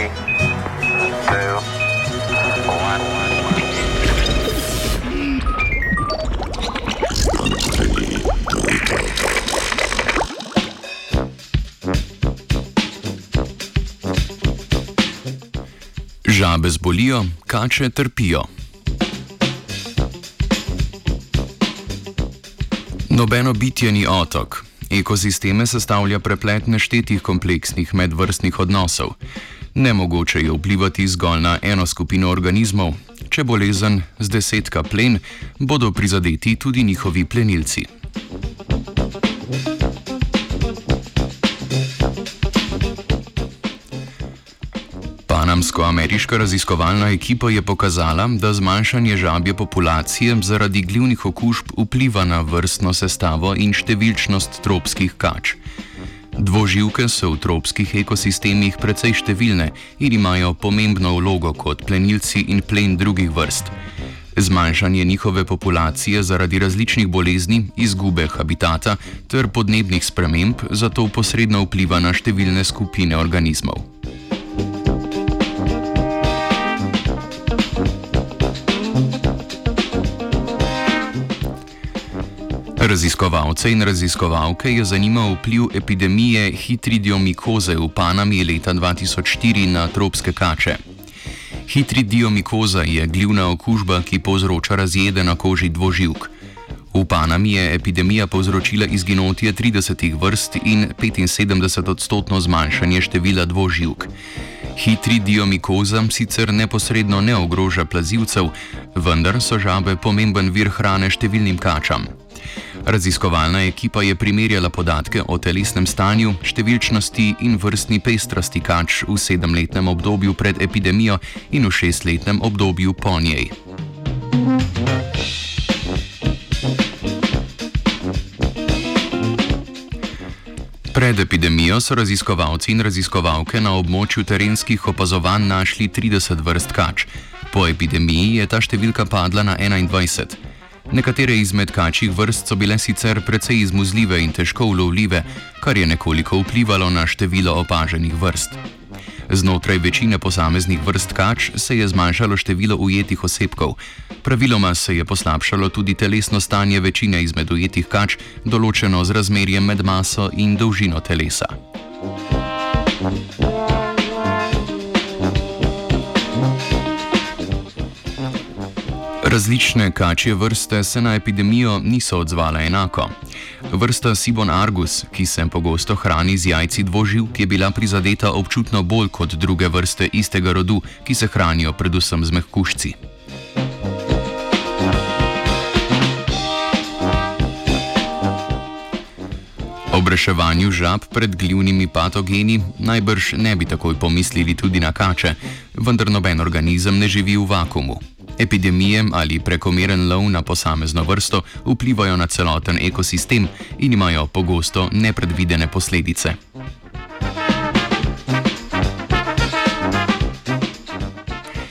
Three, two, one. Žabe zbolijo, kače trpijo. Nobeno bitje ni otok. Ekosisteme sestavlja preplet neštetih kompleksnih medvrstnih odnosov. Nemogoče je vplivati zgolj na eno skupino organizmov. Če bolezen z desetka plen, bodo prizadeti tudi njihovi plenilci. Panamsko-ameriška raziskovalna ekipa je pokazala, da zmanjšanje žabje populacije zaradi glivnih okužb vpliva na vrstno sestavo in številčnost tropskih kač. Dvoživke so v tropskih ekosistemih precej številne in imajo pomembno vlogo kot plenilci in plen drugih vrst. Zmanjšanje njihove populacije zaradi različnih bolezni, izgube habitata ter podnebnih sprememb zato posredno vpliva na številne skupine organizmov. Raziskovalce in raziskovalke je zanimal vpliv epidemije hitridiomikoze v Panami leta 2004 na tropske kače. Hitridiomikoza je glivna okužba, ki povzroča razjede na koži dvoživk. V Panami je epidemija povzročila izginotje 30 vrst in 75 odstotno zmanjšanje števila dvoživk. Hitridiomikoza sicer neposredno ne ogroža plazivcev, vendar so žabe pomemben vir hrane številnim kačam. Raziskovalna ekipa je primerjala podatke o telesnem stanju, številčnosti in vrstni pestrosti kač v sedemletnem obdobju pred epidemijo in v šestletnem obdobju po njej. Pred epidemijo so raziskovalci in raziskovalke na območju terenskih opazovanj našli 30 vrst kač. Po epidemiji je ta številka padla na 21. Nekatere izmed kačjih vrst so bile sicer precej izmuzljive in težko ulovljive, kar je nekoliko vplivalo na število opaženih vrst. Znotraj večine posameznih vrst kač se je zmanjšalo število ujetih osebkov. Praviloma se je poslabšalo tudi telesno stanje večine izmed ujetih kač, določeno z razmerjem med maso in dolžino telesa. Različne kačje vrste se na epidemijo niso odzvale enako. Vrsta Sibon argus, ki se pogosto hrani z jajci dvoživk, je bila prizadeta občutno bolj kot druge vrste istega rodu, ki se hranijo predvsem z mehkušci. Ob reševanju žab pred glivnimi patogeni najbrž ne bi takoj pomislili tudi na kače, vendar noben organizem ne živi v vakumu. Epidemije ali prekomeren lov na posamezno vrsto vplivajo na celoten ekosistem in imajo pogosto nepredvidene posledice.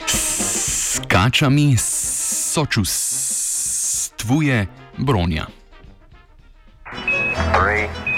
S kačami sočustvuje bronja. Three,